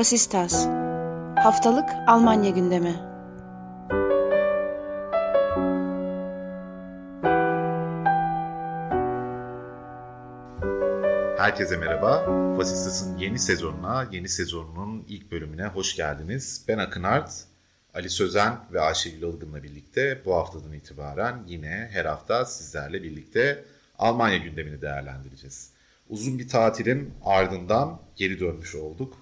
Basistas Haftalık Almanya gündemi Herkese merhaba. Basistas'ın yeni sezonuna, yeni sezonunun ilk bölümüne hoş geldiniz. Ben Akın Art, Ali Sözen ve Ayşegül Ilgın'la birlikte bu haftadan itibaren yine her hafta sizlerle birlikte Almanya gündemini değerlendireceğiz. Uzun bir tatilin ardından geri dönmüş olduk.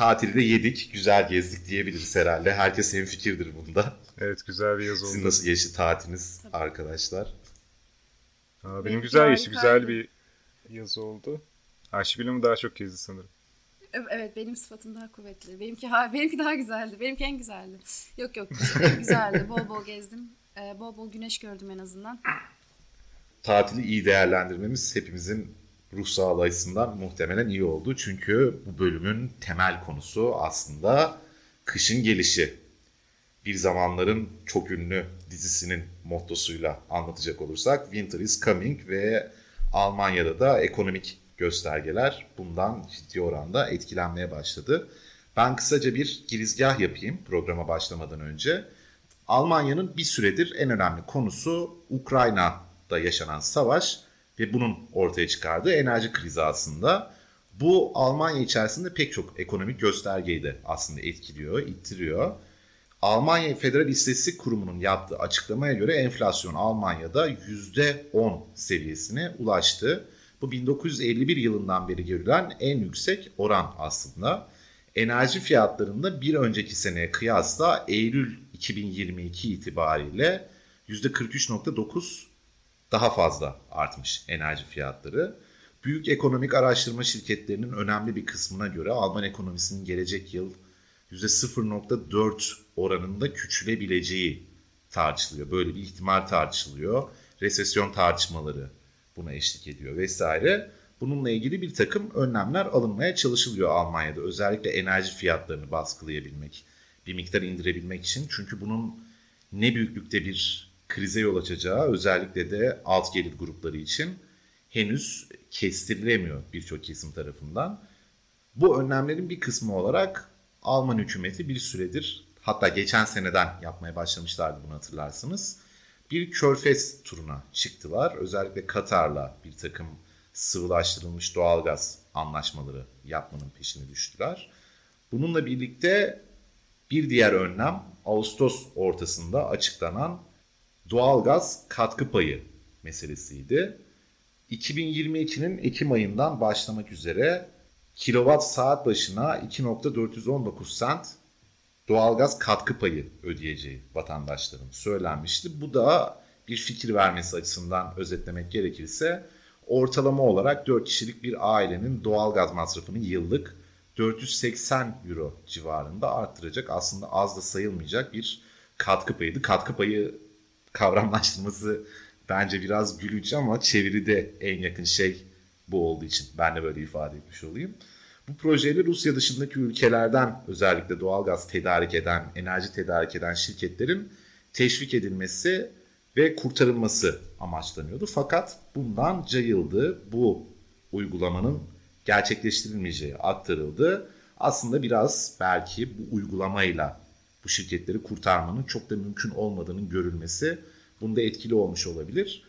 Tatilde yedik, güzel gezdik diyebiliriz herhalde. Herkes fikirdir bunda. Evet güzel bir yaz oldu. Sizin nasıl geçti tatiliniz arkadaşlar? Aa, benim güzel geçti. Güzel bir yaz oldu. Ayşegül'üm daha çok gezdi sanırım. Evet benim sıfatım daha kuvvetli. Benimki ha, benimki daha güzeldi. Benimki en güzeldi. Yok yok güzeldi. Bol bol gezdim. Ee, bol bol güneş gördüm en azından. Tatili iyi değerlendirmemiz hepimizin ruh sağlığı açısından muhtemelen iyi oldu. Çünkü bu bölümün temel konusu aslında kışın gelişi. Bir zamanların çok ünlü dizisinin mottosuyla anlatacak olursak Winter is Coming ve Almanya'da da ekonomik göstergeler bundan ciddi oranda etkilenmeye başladı. Ben kısaca bir girizgah yapayım programa başlamadan önce. Almanya'nın bir süredir en önemli konusu Ukrayna'da yaşanan savaş ve bunun ortaya çıkardığı enerji krizi aslında. Bu Almanya içerisinde pek çok ekonomik göstergeyi de aslında etkiliyor, ittiriyor. Almanya Federal İstatistik Kurumu'nun yaptığı açıklamaya göre enflasyon Almanya'da %10 seviyesine ulaştı. Bu 1951 yılından beri görülen en yüksek oran aslında. Enerji fiyatlarında bir önceki seneye kıyasla Eylül 2022 itibariyle %43.9 daha fazla artmış enerji fiyatları. Büyük ekonomik araştırma şirketlerinin önemli bir kısmına göre Alman ekonomisinin gelecek yıl %0.4 oranında küçülebileceği tartışılıyor. Böyle bir ihtimal tartışılıyor. Resesyon tartışmaları buna eşlik ediyor vesaire. Bununla ilgili bir takım önlemler alınmaya çalışılıyor Almanya'da. Özellikle enerji fiyatlarını baskılayabilmek, bir miktar indirebilmek için. Çünkü bunun ne büyüklükte bir krize yol açacağı özellikle de alt gelir grupları için henüz kestirilemiyor birçok kesim tarafından. Bu önlemlerin bir kısmı olarak Alman hükümeti bir süredir hatta geçen seneden yapmaya başlamışlardı bunu hatırlarsınız. Bir körfez turuna çıktılar. Özellikle Katar'la bir takım sıvılaştırılmış doğalgaz anlaşmaları yapmanın peşine düştüler. Bununla birlikte bir diğer önlem Ağustos ortasında açıklanan doğalgaz katkı payı meselesiydi. 2022'nin Ekim ayından başlamak üzere kilowatt saat başına 2.419 sent doğalgaz katkı payı ödeyeceği vatandaşların söylenmişti. Bu da bir fikir vermesi açısından özetlemek gerekirse ortalama olarak 4 kişilik bir ailenin doğalgaz masrafını yıllık 480 euro civarında arttıracak. Aslında az da sayılmayacak bir katkı payıydı. Katkı payı kavramlaştırması bence biraz gülünç ama çeviride en yakın şey bu olduğu için ben de böyle ifade etmiş olayım. Bu projeyle Rusya dışındaki ülkelerden özellikle doğalgaz tedarik eden, enerji tedarik eden şirketlerin teşvik edilmesi ve kurtarılması amaçlanıyordu. Fakat bundan cayıldı. Bu uygulamanın gerçekleştirilmeyeceği aktarıldı. Aslında biraz belki bu uygulamayla bu şirketleri kurtarmanın çok da mümkün olmadığının görülmesi bunda etkili olmuş olabilir.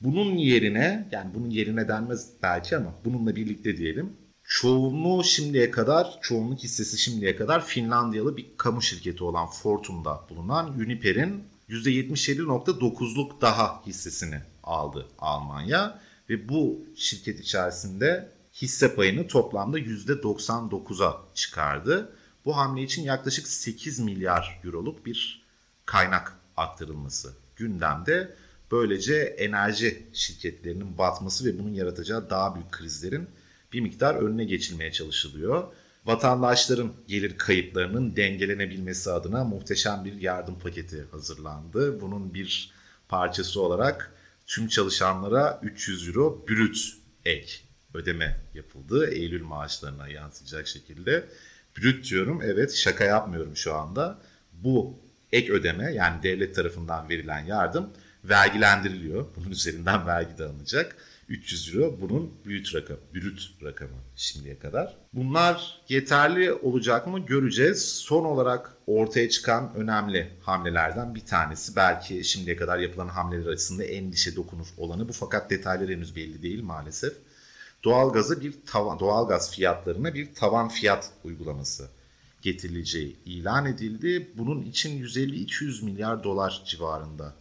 Bunun yerine yani bunun yerine denmez belki ama bununla birlikte diyelim çoğunluğu şimdiye kadar, çoğunluk hissesi şimdiye kadar Finlandiyalı bir kamu şirketi olan Fortum'da bulunan Uniper'in %77.9'luk daha hissesini aldı Almanya ve bu şirket içerisinde hisse payını toplamda %99'a çıkardı. Bu hamle için yaklaşık 8 milyar euroluk bir kaynak aktarılması gündemde. Böylece enerji şirketlerinin batması ve bunun yaratacağı daha büyük krizlerin bir miktar önüne geçilmeye çalışılıyor. Vatandaşların gelir kayıplarının dengelenebilmesi adına muhteşem bir yardım paketi hazırlandı. Bunun bir parçası olarak tüm çalışanlara 300 euro brüt ek ödeme yapıldı. Eylül maaşlarına yansıyacak şekilde. Brüt diyorum evet şaka yapmıyorum şu anda. Bu ek ödeme yani devlet tarafından verilen yardım vergilendiriliyor. Bunun üzerinden vergi de alınacak 300 euro bunun büyük rakam, brüt rakamı şimdiye kadar. Bunlar yeterli olacak mı göreceğiz. Son olarak ortaya çıkan önemli hamlelerden bir tanesi belki şimdiye kadar yapılan hamleler arasında endişe dokunur olanı bu fakat detayları henüz belli değil maalesef. Doğalgazı bir tavan, doğalgaz fiyatlarına bir tavan fiyat uygulaması getirileceği ilan edildi. Bunun için 150-200 milyar dolar civarında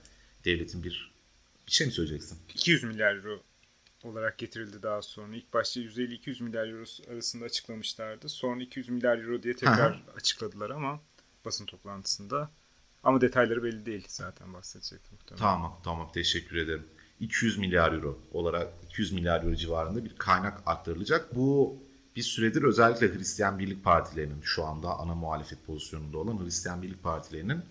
devletin bir bir şey mi söyleyeceksin? 200 milyar euro olarak getirildi daha sonra. İlk başta 150-200 milyar euro arasında açıklamışlardı. Sonra 200 milyar euro diye tekrar açıkladılar ama basın toplantısında. Ama detayları belli değil zaten bahsedecektim. Muhtemelen. Tamam tamam teşekkür ederim. 200 milyar euro olarak 200 milyar euro civarında bir kaynak aktarılacak. Bu bir süredir özellikle Hristiyan Birlik Partilerinin şu anda ana muhalefet pozisyonunda olan Hristiyan Birlik Partilerinin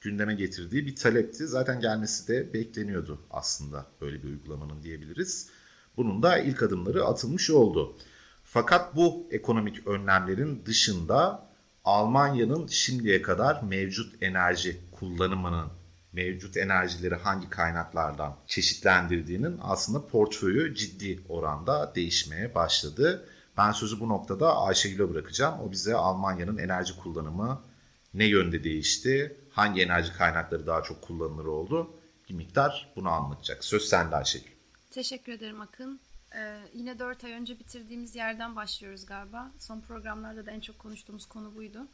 gündeme getirdiği bir talepti. Zaten gelmesi de bekleniyordu aslında böyle bir uygulamanın diyebiliriz. Bunun da ilk adımları atılmış oldu. Fakat bu ekonomik önlemlerin dışında Almanya'nın şimdiye kadar mevcut enerji kullanımının mevcut enerjileri hangi kaynaklardan çeşitlendirdiğinin aslında portföyü ciddi oranda değişmeye başladı. Ben sözü bu noktada Ayşegül'e bırakacağım. O bize Almanya'nın enerji kullanımı ne yönde değişti, hangi enerji kaynakları daha çok kullanılır oldu bir miktar bunu anlatacak. Söz sende Ayşegül. Teşekkür ederim Akın. Ee, yine 4 ay önce bitirdiğimiz yerden başlıyoruz galiba. Son programlarda da en çok konuştuğumuz konu buydu.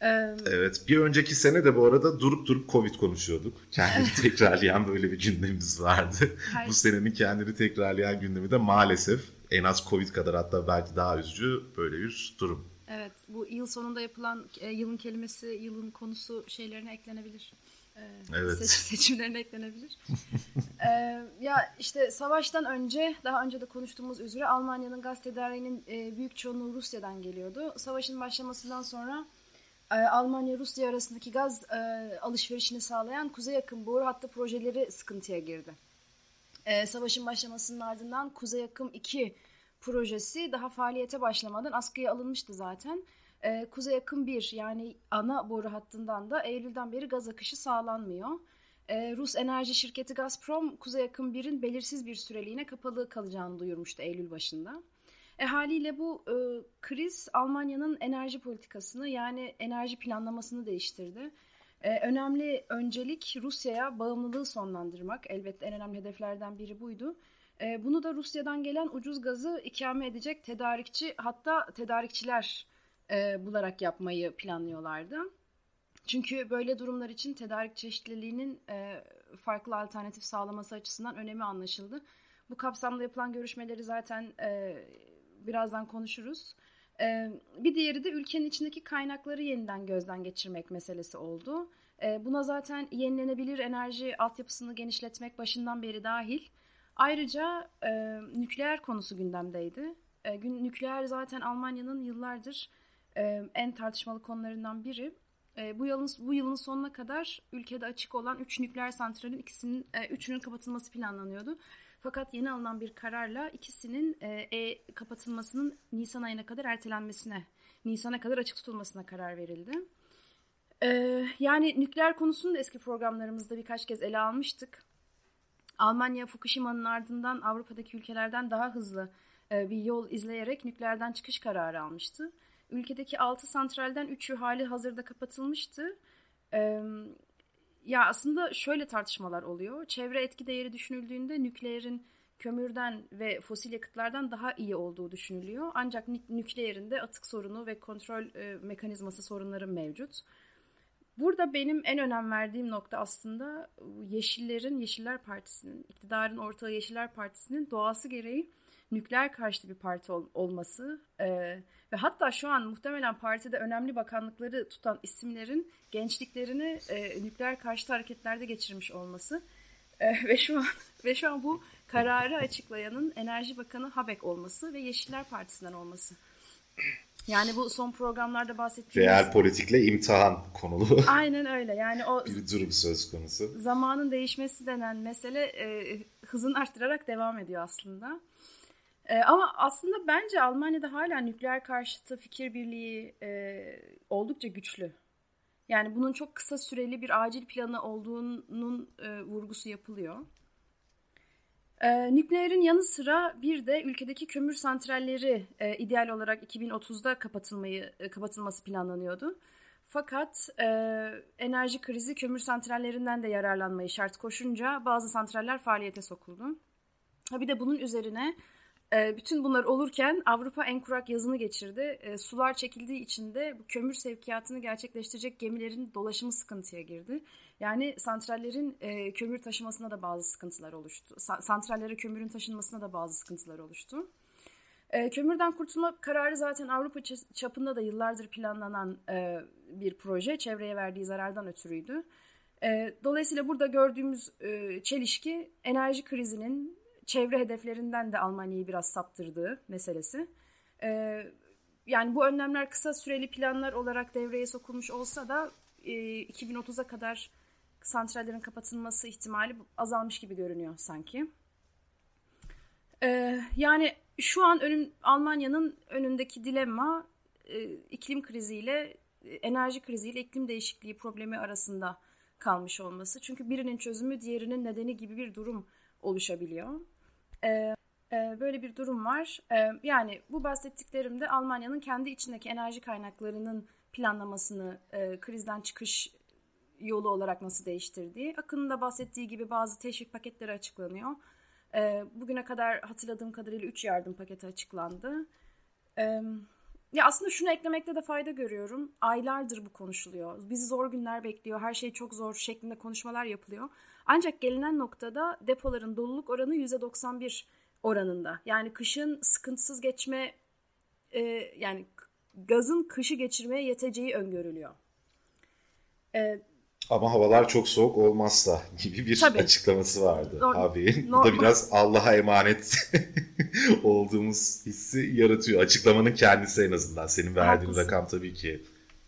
Evet bir önceki sene de bu arada durup durup Covid konuşuyorduk. Kendini tekrarlayan böyle bir gündemimiz vardı. Bu senenin kendini tekrarlayan gündemi de maalesef en az Covid kadar hatta belki daha üzücü böyle bir durum. Evet bu yıl sonunda yapılan e, yılın kelimesi, yılın konusu şeylerine eklenebilir. E, evet. Seç, seçimlerine eklenebilir. e, ya işte savaştan önce daha önce de konuştuğumuz üzere Almanya'nın gaz tedariğinin e, büyük çoğunluğu Rusya'dan geliyordu. Savaşın başlamasından sonra e, Almanya-Rusya arasındaki gaz e, alışverişini sağlayan Kuzey Yakın boru hattı projeleri sıkıntıya girdi. E, savaşın başlamasının ardından Kuzey Akım 2 projesi daha faaliyete başlamadan askıya alınmıştı zaten. Kuzey Akım 1 yani ana boru hattından da Eylül'den beri gaz akışı sağlanmıyor. Rus enerji şirketi Gazprom Kuzey Akım 1'in belirsiz bir süreliğine kapalı kalacağını duyurmuştu Eylül başında. E, haliyle bu e, kriz Almanya'nın enerji politikasını yani enerji planlamasını değiştirdi. E, önemli öncelik Rusya'ya bağımlılığı sonlandırmak. Elbette en önemli hedeflerden biri buydu. E, bunu da Rusya'dan gelen ucuz gazı ikame edecek tedarikçi hatta tedarikçiler e, bularak yapmayı planlıyorlardı. Çünkü böyle durumlar için tedarik çeşitliliğinin e, farklı alternatif sağlaması açısından önemi anlaşıldı. Bu kapsamda yapılan görüşmeleri zaten e, birazdan konuşuruz. E, bir diğeri de ülkenin içindeki kaynakları yeniden gözden geçirmek meselesi oldu. E, buna zaten yenilenebilir enerji altyapısını genişletmek başından beri dahil. Ayrıca e, nükleer konusu gündemdeydi. E, gün, nükleer zaten Almanya'nın yıllardır e, en tartışmalı konularından biri. Bu yılın bu yılın sonuna kadar ülkede açık olan 3 nükleer santralin ikisinin e, üçünün kapatılması planlanıyordu. Fakat yeni alınan bir kararla ikisinin e, e, kapatılmasının Nisan ayına kadar ertelenmesine, Nisan'a kadar açık tutulmasına karar verildi. E, yani nükleer konusunu da eski programlarımızda birkaç kez ele almıştık. Almanya Fukushima'nın ardından Avrupa'daki ülkelerden daha hızlı e, bir yol izleyerek nükleerden çıkış kararı almıştı. Ülkedeki 6 santralden 3'ü hali hazırda kapatılmıştı. E, ya aslında şöyle tartışmalar oluyor. Çevre etki değeri düşünüldüğünde nükleerin kömürden ve fosil yakıtlardan daha iyi olduğu düşünülüyor. Ancak nükleerin de atık sorunu ve kontrol e, mekanizması sorunları mevcut. Burada benim en önem verdiğim nokta aslında Yeşillerin, Yeşiller Partisi'nin, iktidarın ortağı Yeşiller Partisi'nin doğası gereği nükleer karşıtı bir parti ol, olması e, ve hatta şu an muhtemelen partide önemli bakanlıkları tutan isimlerin gençliklerini e, nükleer karşıtı hareketlerde geçirmiş olması e, ve şu an ve şu an bu kararı açıklayanın Enerji Bakanı Habek olması ve Yeşiller Partisi'nden olması. Yani bu son programlarda bahsettiğimiz... Real politikle imtihan konulu. Aynen öyle. Yani o bir durum söz konusu. Zamanın değişmesi denen mesele e, hızını arttırarak devam ediyor aslında. E, ama aslında bence Almanya'da hala nükleer karşıtı fikir birliği e, oldukça güçlü. Yani bunun çok kısa süreli bir acil planı olduğunun e, vurgusu yapılıyor. Ee, nükleerin yanı sıra bir de ülkedeki kömür santralleri e, ideal olarak 2030'da kapatılmayı e, kapatılması planlanıyordu. Fakat e, enerji krizi kömür santrallerinden de yararlanmayı şart koşunca bazı santraller faaliyete sokuldu. Ha bir de bunun üzerine e, bütün bunlar olurken Avrupa en kurak yazını geçirdi. E, sular çekildiği için de bu kömür sevkiyatını gerçekleştirecek gemilerin dolaşımı sıkıntıya girdi. Yani santrallerin e, kömür taşımasına da bazı sıkıntılar oluştu. Sa- santrallere kömürün taşınmasına da bazı sıkıntılar oluştu. E, kömürden kurtulma kararı zaten Avrupa çapında da yıllardır planlanan e, bir proje. Çevreye verdiği zarardan ötürüydü. E, dolayısıyla burada gördüğümüz e, çelişki enerji krizinin çevre hedeflerinden de Almanya'yı biraz saptırdığı meselesi. E, yani bu önlemler kısa süreli planlar olarak devreye sokulmuş olsa da e, 2030'a kadar santrallerin kapatılması ihtimali azalmış gibi görünüyor sanki. E, yani şu an önüm, Almanya'nın önündeki dilemma e, iklim kriziyle, enerji kriziyle iklim değişikliği problemi arasında kalmış olması. Çünkü birinin çözümü diğerinin nedeni gibi bir durum oluşabiliyor. E, e, böyle bir durum var. E, yani bu bahsettiklerimde Almanya'nın kendi içindeki enerji kaynaklarının planlamasını e, krizden çıkış yolu olarak nasıl değiştirdiği. Akın'ın da bahsettiği gibi bazı teşvik paketleri açıklanıyor. E, bugüne kadar hatırladığım kadarıyla 3 yardım paketi açıklandı. E, ya aslında şunu eklemekte de fayda görüyorum. Aylardır bu konuşuluyor. Bizi zor günler bekliyor. Her şey çok zor şeklinde konuşmalar yapılıyor. Ancak gelinen noktada depoların doluluk oranı %91 oranında. Yani kışın sıkıntısız geçme e, yani gazın kışı geçirmeye yeteceği öngörülüyor. E, ama havalar çok soğuk olmazsa gibi bir Tabii. açıklaması vardı Nor- abi. Bu da biraz Allah'a emanet olduğumuz hissi yaratıyor. Açıklamanın kendisi en azından. Senin verdiğin Haklısın. rakam tabii ki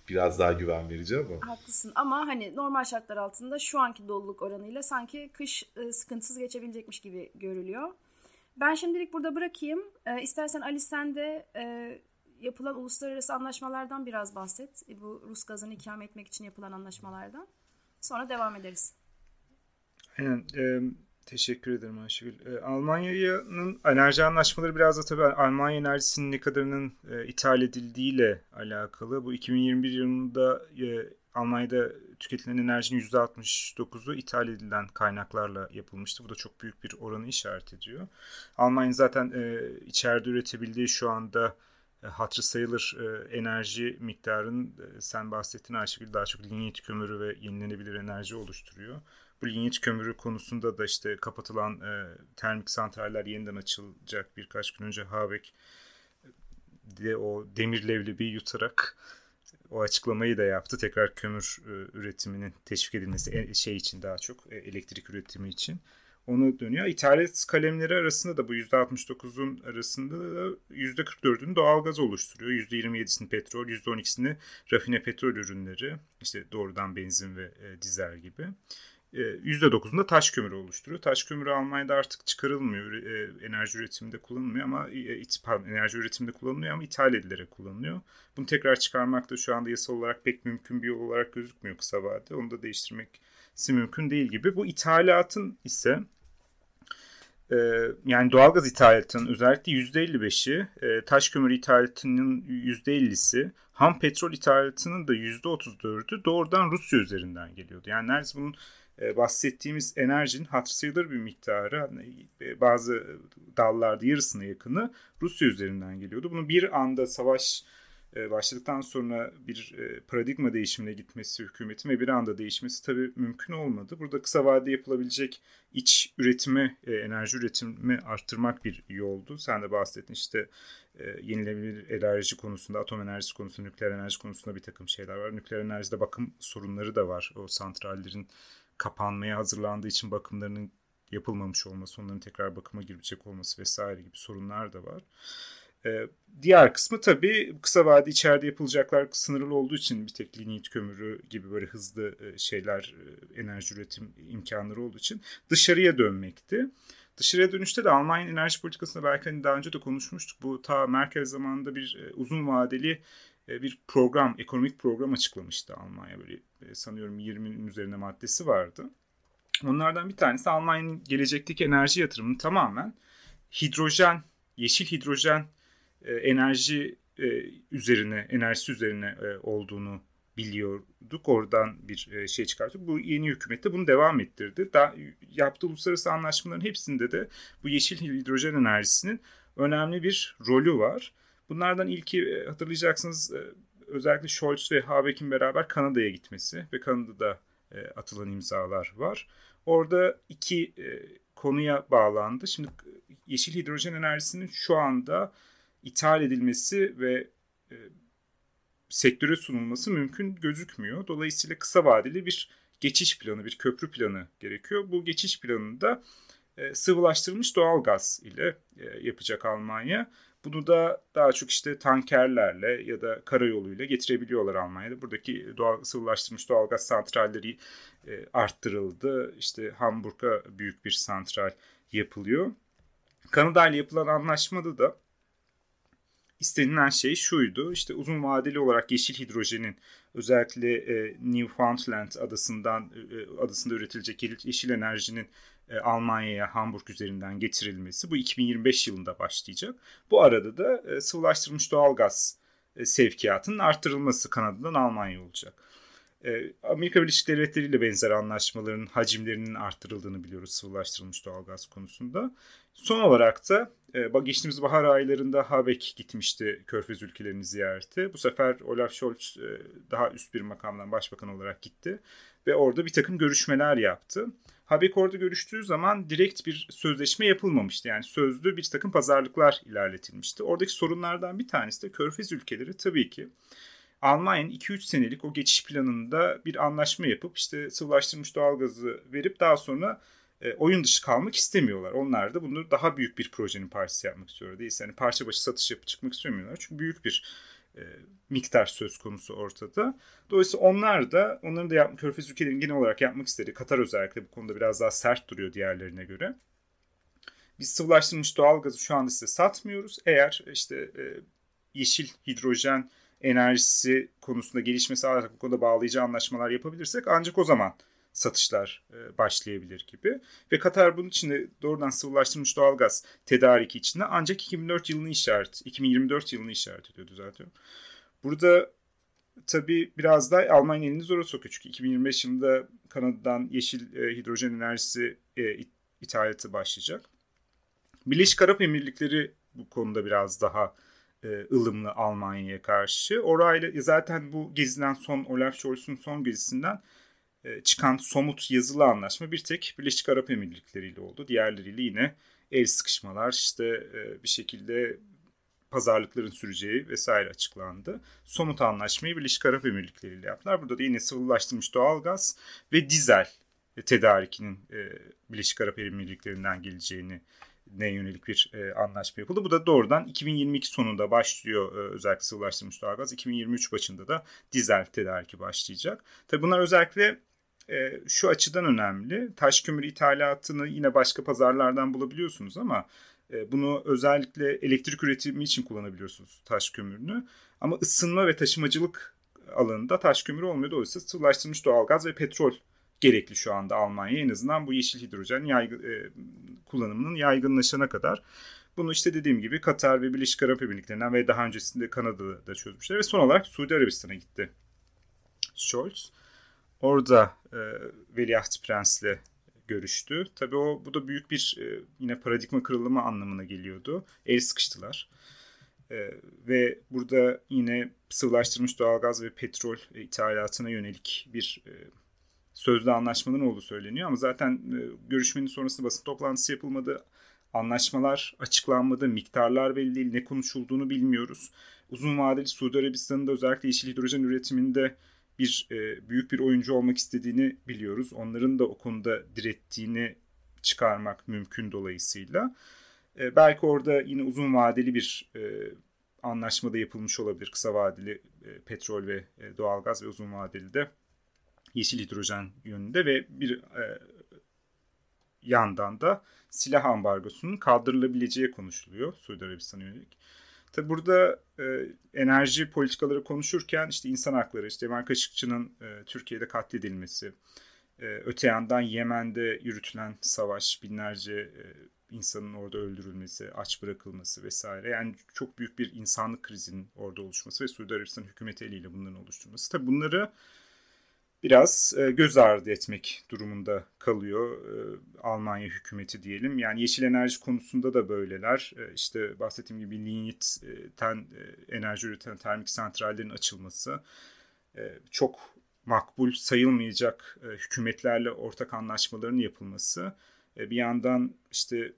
biraz daha güven verici ama. Haklısın ama hani normal şartlar altında şu anki doluluk oranıyla sanki kış e, sıkıntısız geçebilecekmiş gibi görülüyor. Ben şimdilik burada bırakayım. E, istersen Ali sen de e, yapılan uluslararası anlaşmalardan biraz bahset. E, bu Rus gazını ikame etmek için yapılan anlaşmalardan. Sonra devam ederiz. Aynen. E, teşekkür ederim Ayşegül. E, Almanya'nın enerji anlaşmaları biraz da tabii Almanya enerjisinin ne kadarının e, ithal edildiğiyle alakalı. Bu 2021 yılında e, Almanya'da tüketilen enerjinin %69'u ithal edilen kaynaklarla yapılmıştı. Bu da çok büyük bir oranı işaret ediyor. Almanya zaten e, içeride üretebildiği şu anda hatırı sayılır e, enerji miktarının e, sen bahsettiğin Ayşegül daha çok linyit kömürü ve yenilenebilir enerji oluşturuyor. Bu linyit kömürü konusunda da işte kapatılan termik santraller yeniden açılacak birkaç gün önce Habeck de o demir levlebi yutarak o açıklamayı da yaptı. Tekrar kömür üretiminin teşvik edilmesi şey için daha çok elektrik üretimi için onu dönüyor. İthalat kalemleri arasında da bu %69'un arasında da %44'ünü doğalgaz oluşturuyor. %27'sini petrol, %12'sini rafine petrol ürünleri, işte doğrudan benzin ve e, dizel gibi. E, %9'unu da taş kömürü oluşturuyor. Taş kömürü Almanya'da artık çıkarılmıyor. E, enerji üretiminde kullanılmıyor ama e, pardon, enerji üretiminde kullanılmıyor ama ithal edilerek kullanılıyor. Bunu tekrar çıkarmak da şu anda yasal olarak pek mümkün bir yol olarak gözükmüyor kısa vadede. Onu da değiştirmek mümkün değil gibi. Bu ithalatın ise ee, yani doğalgaz ithalatının özellikle %55'i, e, taş kömür ithalatının %50'si, ham petrol ithalatının da %34'ü doğrudan Rusya üzerinden geliyordu. Yani neredeyse bunun e, bahsettiğimiz enerjinin hatır bir miktarı hani, e, bazı dallarda yarısına yakını Rusya üzerinden geliyordu. Bunu bir anda savaş e, başladıktan sonra bir e, paradigma değişimine gitmesi hükümetin ve bir anda değişmesi tabii mümkün olmadı. Burada kısa vadede yapılabilecek iç üretimi, e, enerji üretimi arttırmak bir yoldu. Sen de bahsettin işte yenilenebilir enerji konusunda, atom enerjisi konusunda, nükleer enerji konusunda bir takım şeyler var. Nükleer enerjide bakım sorunları da var. O santrallerin kapanmaya hazırlandığı için bakımlarının yapılmamış olması, onların tekrar bakıma girecek olması vesaire gibi sorunlar da var. Ee, diğer kısmı tabii kısa vade içeride yapılacaklar sınırlı olduğu için bir tek linyit kömürü gibi böyle hızlı e, şeyler e, enerji üretim imkanları olduğu için dışarıya dönmekti. Dışarıya dönüşte de Almanya enerji politikasında belki hani daha önce de konuşmuştuk. Bu ta Merkel zamanında bir e, uzun vadeli bir program, ekonomik program açıklamıştı Almanya. Böyle sanıyorum 20'nin üzerine maddesi vardı. Onlardan bir tanesi Almanya'nın gelecekteki enerji yatırımını tamamen hidrojen, yeşil hidrojen e, enerji e, üzerine, enerjisi üzerine e, olduğunu biliyorduk. Oradan bir şey çıkarttık. Bu yeni hükümet de bunu devam ettirdi. Daha, yaptığı uluslararası anlaşmaların hepsinde de bu yeşil hidrojen enerjisinin önemli bir rolü var. Bunlardan ilki hatırlayacaksınız özellikle Scholz ve Habeck'in beraber Kanada'ya gitmesi ve Kanada'da atılan imzalar var. Orada iki konuya bağlandı. Şimdi yeşil hidrojen enerjisinin şu anda ithal edilmesi ve sektöre sunulması mümkün gözükmüyor. Dolayısıyla kısa vadeli bir geçiş planı, bir köprü planı gerekiyor. Bu geçiş planında sıvılaştırılmış doğal gaz ile yapacak Almanya. Bunu da daha çok işte tankerlerle ya da karayoluyla getirebiliyorlar Almanya'da. Buradaki doğal sıvılaştırılmış doğalgaz santralleri e, arttırıldı. İşte Hamburg'a büyük bir santral yapılıyor. Kanada ile yapılan anlaşmada da istenilen şey şuydu. İşte uzun vadeli olarak yeşil hidrojenin özellikle e, Newfoundland adasından e, adasında üretilecek yeşil enerjinin e, Almanya'ya Hamburg üzerinden getirilmesi bu 2025 yılında başlayacak. Bu arada da e, sıvılaştırılmış doğalgaz e, sevkiyatının arttırılması Kanada'dan Almanya olacak. Amerika Birleşik Devletleri ile benzer anlaşmaların hacimlerinin arttırıldığını biliyoruz sıvılaştırılmış doğalgaz konusunda. Son olarak da geçtiğimiz bahar aylarında Habeck gitmişti Körfez ülkelerini ziyarete. Bu sefer Olaf Scholz daha üst bir makamdan başbakan olarak gitti ve orada bir takım görüşmeler yaptı. Habek orada görüştüğü zaman direkt bir sözleşme yapılmamıştı. Yani sözlü bir takım pazarlıklar ilerletilmişti. Oradaki sorunlardan bir tanesi de Körfez ülkeleri tabii ki Almanya'nın 2-3 senelik o geçiş planında bir anlaşma yapıp işte sıvılaştırılmış doğalgazı verip daha sonra e, oyun dışı kalmak istemiyorlar. Onlar da bunu daha büyük bir projenin parçası yapmak istiyor. Değilse yani parça başı satış yapıp çıkmak istemiyorlar. Çünkü büyük bir e, miktar söz konusu ortada. Dolayısıyla onlar da onların da yap, Körfez ülkelerinin genel olarak yapmak istediği Katar özellikle bu konuda biraz daha sert duruyor diğerlerine göre. Biz sıvılaştırılmış doğalgazı şu anda size satmıyoruz. Eğer işte e, yeşil hidrojen enerjisi konusunda gelişme sağlayarak bu konuda bağlayıcı anlaşmalar yapabilirsek ancak o zaman satışlar e, başlayabilir gibi. Ve Katar bunun içinde doğrudan sıvılaştırılmış doğalgaz tedariki içinde ancak 2004 yılını işaret, 2024 yılını işaret ediyor düzeltiyorum. Burada tabii biraz da Almanya elini zora sokuyor. Çünkü 2025 yılında Kanada'dan yeşil e, hidrojen enerjisi e, ithalatı başlayacak. Birleşik Arap Emirlikleri bu konuda biraz daha e, ılımlı Almanya'ya karşı. Orayla zaten bu gezilen son Olaf Scholz'un son gezisinden çıkan somut yazılı anlaşma bir tek Birleşik Arap Emirlikleri ile oldu. Diğerleriyle yine el sıkışmalar işte e, bir şekilde pazarlıkların süreceği vesaire açıklandı. Somut anlaşmayı Birleşik Arap Emirlikleri ile yaptılar. Burada da yine sıvılaştırılmış doğalgaz ve dizel tedarikinin e, Birleşik Arap Emirlikleri'nden geleceğini ne yönelik bir e, anlaşma yapıldı. Bu da doğrudan 2022 sonunda başlıyor e, özellikle sıvılaştırılmış doğalgaz. 2023 başında da dizel tedariki başlayacak. Tabi bunlar özellikle e, şu açıdan önemli. Taş kömür ithalatını yine başka pazarlardan bulabiliyorsunuz ama e, bunu özellikle elektrik üretimi için kullanabiliyorsunuz taş kömürünü. Ama ısınma ve taşımacılık alanında taş kömürü olmuyor. Dolayısıyla sıvılaştırılmış doğalgaz ve petrol gerekli şu anda Almanya en azından bu yeşil hidrojen yaygın, e, kullanımının yaygınlaşana kadar. Bunu işte dediğim gibi Katar ve Birleşik Arap Emirlikleri'nden ve daha öncesinde Kanada'da da çözmüşler ve son olarak Suudi Arabistan'a gitti Scholz. Orada e, Veliaht Prens'le görüştü. Tabii o bu da büyük bir e, yine paradigma kırılımı anlamına geliyordu. El sıkıştılar. E, ve burada yine sıvılaştırılmış doğalgaz ve petrol e, ithalatına yönelik bir e, sözlü anlaşmaların olduğu söyleniyor. Ama zaten e, görüşmenin sonrasında basın toplantısı yapılmadı. Anlaşmalar açıklanmadı, miktarlar belli değil, ne konuşulduğunu bilmiyoruz. Uzun vadeli Suudi Arabistan'ın da özellikle yeşil hidrojen üretiminde bir e, büyük bir oyuncu olmak istediğini biliyoruz. Onların da o konuda direttiğini çıkarmak mümkün dolayısıyla. E, belki orada yine uzun vadeli bir e, anlaşma da yapılmış olabilir. Kısa vadeli e, petrol ve e, doğalgaz ve uzun vadeli de yeşil hidrojen yönünde ve bir e, yandan da silah ambargosunun kaldırılabileceği konuşuluyor Suudi Arabistan'a yönelik. Tabi burada e, enerji politikaları konuşurken işte insan hakları, işte Cemal Kaşıkçı'nın e, Türkiye'de katledilmesi, E, öte yandan Yemen'de yürütülen savaş, binlerce e, insanın orada öldürülmesi, aç bırakılması vesaire. Yani çok büyük bir insanlık krizinin orada oluşması ve Suudi Arabistan hükümeti eliyle bunların oluşturması. Tabi bunları biraz e, göz ardı etmek durumunda kalıyor e, Almanya hükümeti diyelim. Yani yeşil enerji konusunda da böyleler. E, işte bahsettiğim gibi lignitten enerji üreten termik santrallerin açılması çok makbul sayılmayacak hükümetlerle ortak anlaşmaların yapılması. Bir yandan işte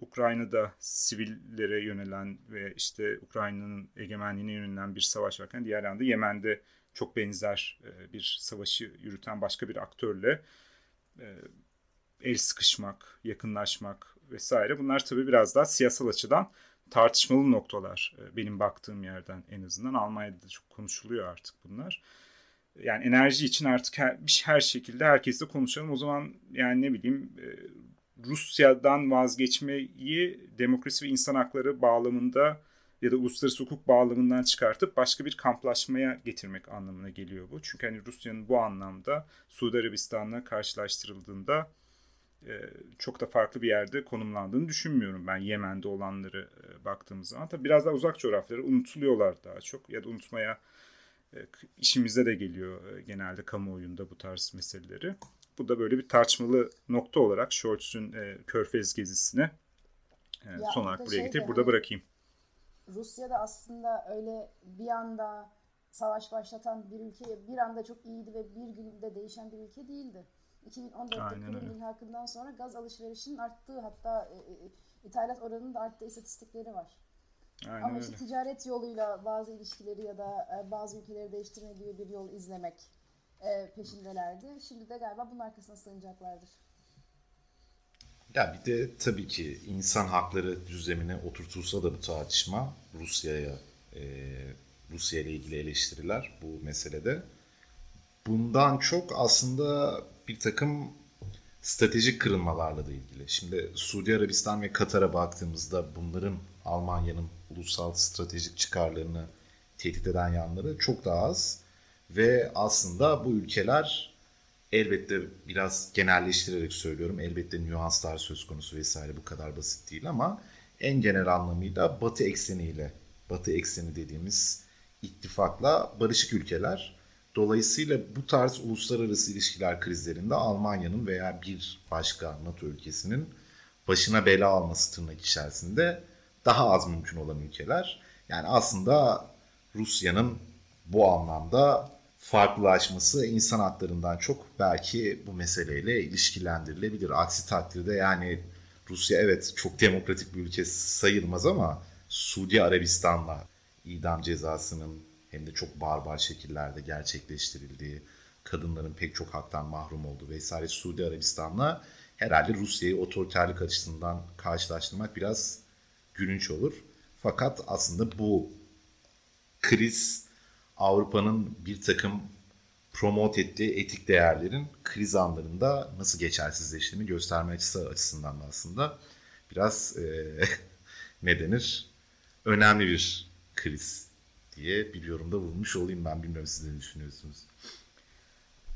Ukrayna'da sivillere yönelen ve işte Ukrayna'nın egemenliğine yönelen bir savaş varken diğer yanda Yemen'de çok benzer e, bir savaşı yürüten başka bir aktörle e, el sıkışmak, yakınlaşmak vesaire bunlar tabii biraz daha siyasal açıdan tartışmalı noktalar e, benim baktığım yerden en azından. Almanya'da da çok konuşuluyor artık bunlar. Yani enerji için artık her, her şekilde herkesle konuşalım. O zaman yani ne bileyim Rusya'dan vazgeçmeyi demokrasi ve insan hakları bağlamında ya da uluslararası hukuk bağlamından çıkartıp başka bir kamplaşmaya getirmek anlamına geliyor bu. Çünkü hani Rusya'nın bu anlamda Suudi Arabistan'la karşılaştırıldığında e, çok da farklı bir yerde konumlandığını düşünmüyorum ben Yemen'de olanları e, baktığımız zaman. Tabii biraz daha uzak coğrafyaları unutuluyorlar daha çok ya da unutmaya e, işimize de geliyor genelde kamuoyunda bu tarz meseleleri. Bu da böyle bir tartışmalı nokta olarak Scholz'un e, Körfez gezisine son olarak buraya şey getirip burada bırakayım. Rusya'da aslında öyle bir anda savaş başlatan bir ülke bir anda çok iyiydi ve bir günde değişen bir ülke değildi. 2014'te Kırım ilhakından sonra gaz alışverişinin arttığı hatta e, e, ithalat oranının da arttığı istatistikleri var. Aynen Ama işte ticaret yoluyla bazı ilişkileri ya da e, bazı ülkeleri değiştirme gibi bir yol izlemek e, peşindelerdi. Şimdi de galiba bunun arkasına sığınacaklardır. Ya bir de tabii ki insan hakları düzlemine oturtulsa da bu tartışma Rusya'ya e, Rusya ile ilgili eleştiriler bu meselede. Bundan çok aslında bir takım stratejik kırılmalarla da ilgili. Şimdi Suudi Arabistan ve Katar'a baktığımızda bunların Almanya'nın ulusal stratejik çıkarlarını tehdit eden yanları çok daha az. Ve aslında bu ülkeler elbette biraz genelleştirerek söylüyorum. Elbette nüanslar söz konusu vesaire bu kadar basit değil ama en genel anlamıyla Batı ekseniyle, Batı ekseni dediğimiz ittifakla barışık ülkeler. Dolayısıyla bu tarz uluslararası ilişkiler krizlerinde Almanya'nın veya bir başka NATO ülkesinin başına bela alması tırnak içerisinde daha az mümkün olan ülkeler. Yani aslında Rusya'nın bu anlamda farklılaşması insan haklarından çok belki bu meseleyle ilişkilendirilebilir. Aksi takdirde yani Rusya evet çok demokratik bir ülke sayılmaz ama Suudi Arabistan'la idam cezasının hem de çok barbar şekillerde gerçekleştirildiği, kadınların pek çok haktan mahrum olduğu vesaire Suudi Arabistan'la herhalde Rusya'yı otoriterlik açısından karşılaştırmak biraz gülünç olur. Fakat aslında bu kriz Avrupa'nın bir takım promote ettiği etik değerlerin kriz anlarında nasıl geçersizleştiğini gösterme açısı açısından da aslında biraz e, ne denir önemli bir kriz diye bir yorumda bulmuş olayım ben bilmiyorum siz ne düşünüyorsunuz.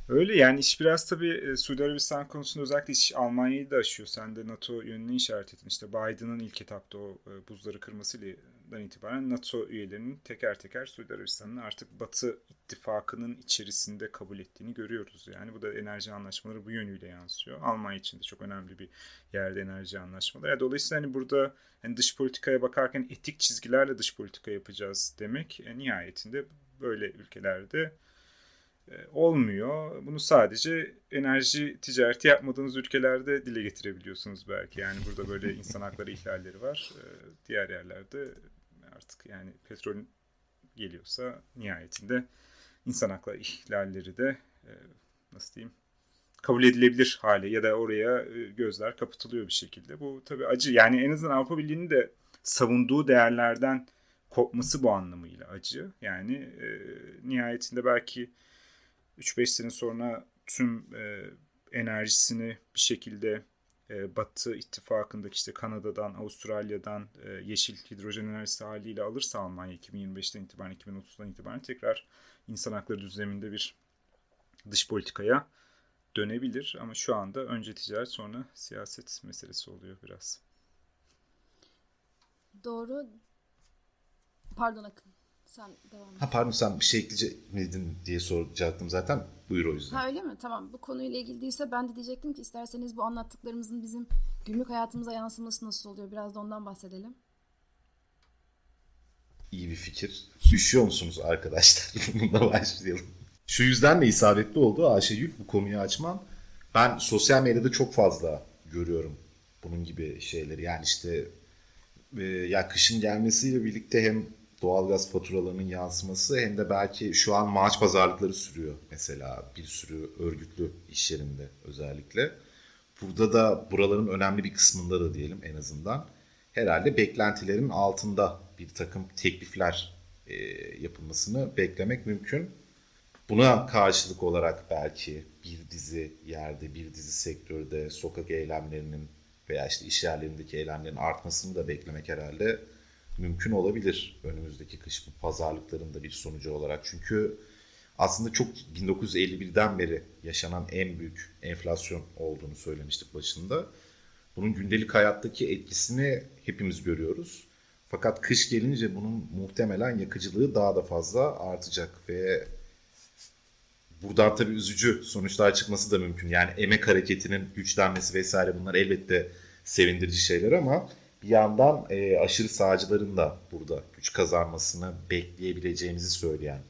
Öyle yani iş biraz tabii e, Suudi Arabistan konusunda özellikle iş Almanya'yı da aşıyor. Sen de NATO yönünü işaret ettin. İşte Biden'ın ilk etapta o e, buzları kırmasıyla itibaren NATO üyelerinin teker teker Suudi Arabistan'ın artık Batı ittifakının içerisinde kabul ettiğini görüyoruz. Yani bu da enerji anlaşmaları bu yönüyle yansıyor. Almanya için de çok önemli bir yerde enerji anlaşmaları. Yani dolayısıyla hani burada hani dış politikaya bakarken etik çizgilerle dış politika yapacağız demek e, nihayetinde böyle ülkelerde e, olmuyor. Bunu sadece enerji ticareti yapmadığınız ülkelerde dile getirebiliyorsunuz belki. Yani burada böyle insan hakları ihlalleri var. E, diğer yerlerde artık yani petrol geliyorsa nihayetinde insan hakları ihlalleri de e, nasıl diyeyim kabul edilebilir hale ya da oraya gözler kapatılıyor bir şekilde. Bu tabii acı. Yani en azından Avrupa Birliği'nin de savunduğu değerlerden kopması bu anlamıyla acı. Yani e, nihayetinde belki 3-5 sene sonra tüm e, enerjisini bir şekilde e, Batı ittifakındaki işte Kanada'dan, Avustralya'dan e, yeşil hidrojen enerjisi haliyle alırsa Almanya 2025'ten itibaren, 2030'dan itibaren tekrar insan hakları düzleminde bir dış politikaya dönebilir ama şu anda önce ticaret sonra siyaset meselesi oluyor biraz. Doğru. Pardon Akın. Sen devam et. Ha pardon sen bir şey ekleyecek miydin diye soracaktım zaten. Buyur o yüzden. Ha öyle mi? Tamam. Bu konuyla ilgili değilse ben de diyecektim ki isterseniz bu anlattıklarımızın bizim günlük hayatımıza yansıması nasıl oluyor? Biraz da ondan bahsedelim. İyi bir fikir. Üşüyor musunuz arkadaşlar? Bununla başlayalım. Şu yüzden de isabetli oldu Ayşegül bu konuyu açman. Ben sosyal medyada çok fazla görüyorum bunun gibi şeyleri. Yani işte e, ya kışın gelmesiyle birlikte hem doğalgaz faturalarının yansıması hem de belki şu an maaş pazarlıkları sürüyor mesela bir sürü örgütlü iş yerinde özellikle. Burada da buraların önemli bir kısmında da diyelim en azından herhalde beklentilerin altında bir takım teklifler e, yapılmasını beklemek mümkün. Buna karşılık olarak belki bir dizi yerde, bir dizi sektörde sokak eylemlerinin veya işte iş yerlerindeki eylemlerin artmasını da beklemek herhalde mümkün olabilir önümüzdeki kış bu pazarlıkların da bir sonucu olarak. Çünkü aslında çok 1951'den beri yaşanan en büyük enflasyon olduğunu söylemiştik başında. Bunun gündelik hayattaki etkisini hepimiz görüyoruz. Fakat kış gelince bunun muhtemelen yakıcılığı daha da fazla artacak ve buradan tabii üzücü sonuçlar çıkması da mümkün. Yani emek hareketinin güçlenmesi vesaire bunlar elbette sevindirici şeyler ama bir yandan e, aşırı sağcıların da burada güç kazanmasını bekleyebileceğimizi söyleyen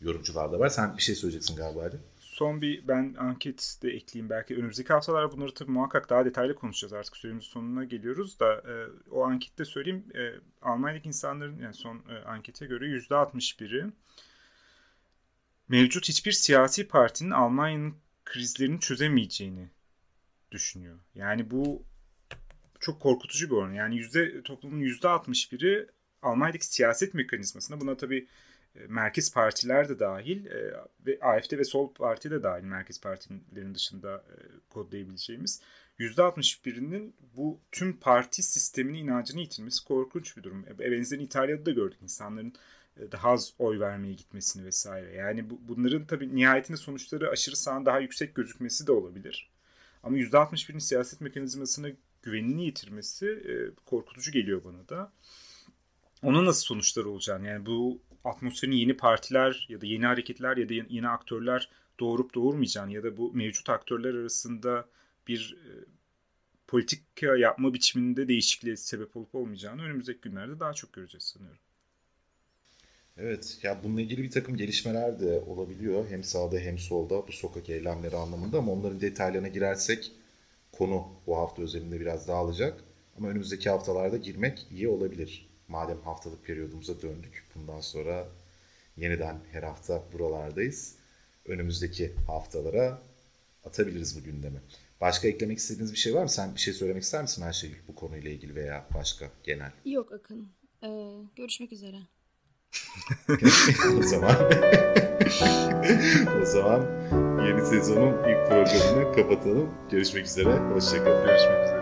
yorumcular da var. Sen bir şey söyleyeceksin galiba Ali. Son bir ben anket de ekleyeyim belki. Önümüzdeki haftalarda bunları tabii muhakkak daha detaylı konuşacağız. Artık süremizin sonuna geliyoruz da e, o ankette söyleyeyim. E, Almanya'daki insanların yani son e, ankete göre %61'i mevcut hiçbir siyasi partinin Almanya'nın krizlerini çözemeyeceğini düşünüyor. Yani bu çok korkutucu bir oran. Yani yüzde toplumun yüzde 61'i Almanya'daki siyaset mekanizmasına buna tabii e, merkez partiler de dahil e, ve AFD ve Sol Parti de dahil merkez partilerin dışında e, kodlayabileceğimiz %61'inin bu tüm parti sistemini inancını yitirmesi korkunç bir durum. Benzerini İtalya'da da gördük insanların daha az oy vermeye gitmesini vesaire. Yani bu, bunların tabii nihayetinde sonuçları aşırı sağın daha yüksek gözükmesi de olabilir. Ama %61'in siyaset mekanizmasına güvenini yitirmesi e, korkutucu geliyor bana da. Ona nasıl sonuçlar olacağını yani bu atmosferin yeni partiler ya da yeni hareketler ya da yeni aktörler doğurup doğurmayacağını ya da bu mevcut aktörler arasında bir e, politika yapma biçiminde değişikliğe sebep olup olmayacağını önümüzdeki günlerde daha çok göreceğiz sanıyorum. Evet ya bununla ilgili bir takım gelişmeler de olabiliyor. Hem sağda hem solda bu sokak eylemleri anlamında ama onların detaylarına girersek konu bu hafta özelinde biraz dağılacak. Ama önümüzdeki haftalarda girmek iyi olabilir. Madem haftalık periyodumuza döndük. Bundan sonra yeniden her hafta buralardayız. Önümüzdeki haftalara atabiliriz bu gündemi. Başka eklemek istediğiniz bir şey var mı? Sen bir şey söylemek ister misin Ayşegül bu konuyla ilgili veya başka genel? Yok Akın. Ee, görüşmek üzere. o zaman o zaman yeni sezonun ilk programını kapatalım. Görüşmek üzere. Hoşçakalın. Görüşmek üzere.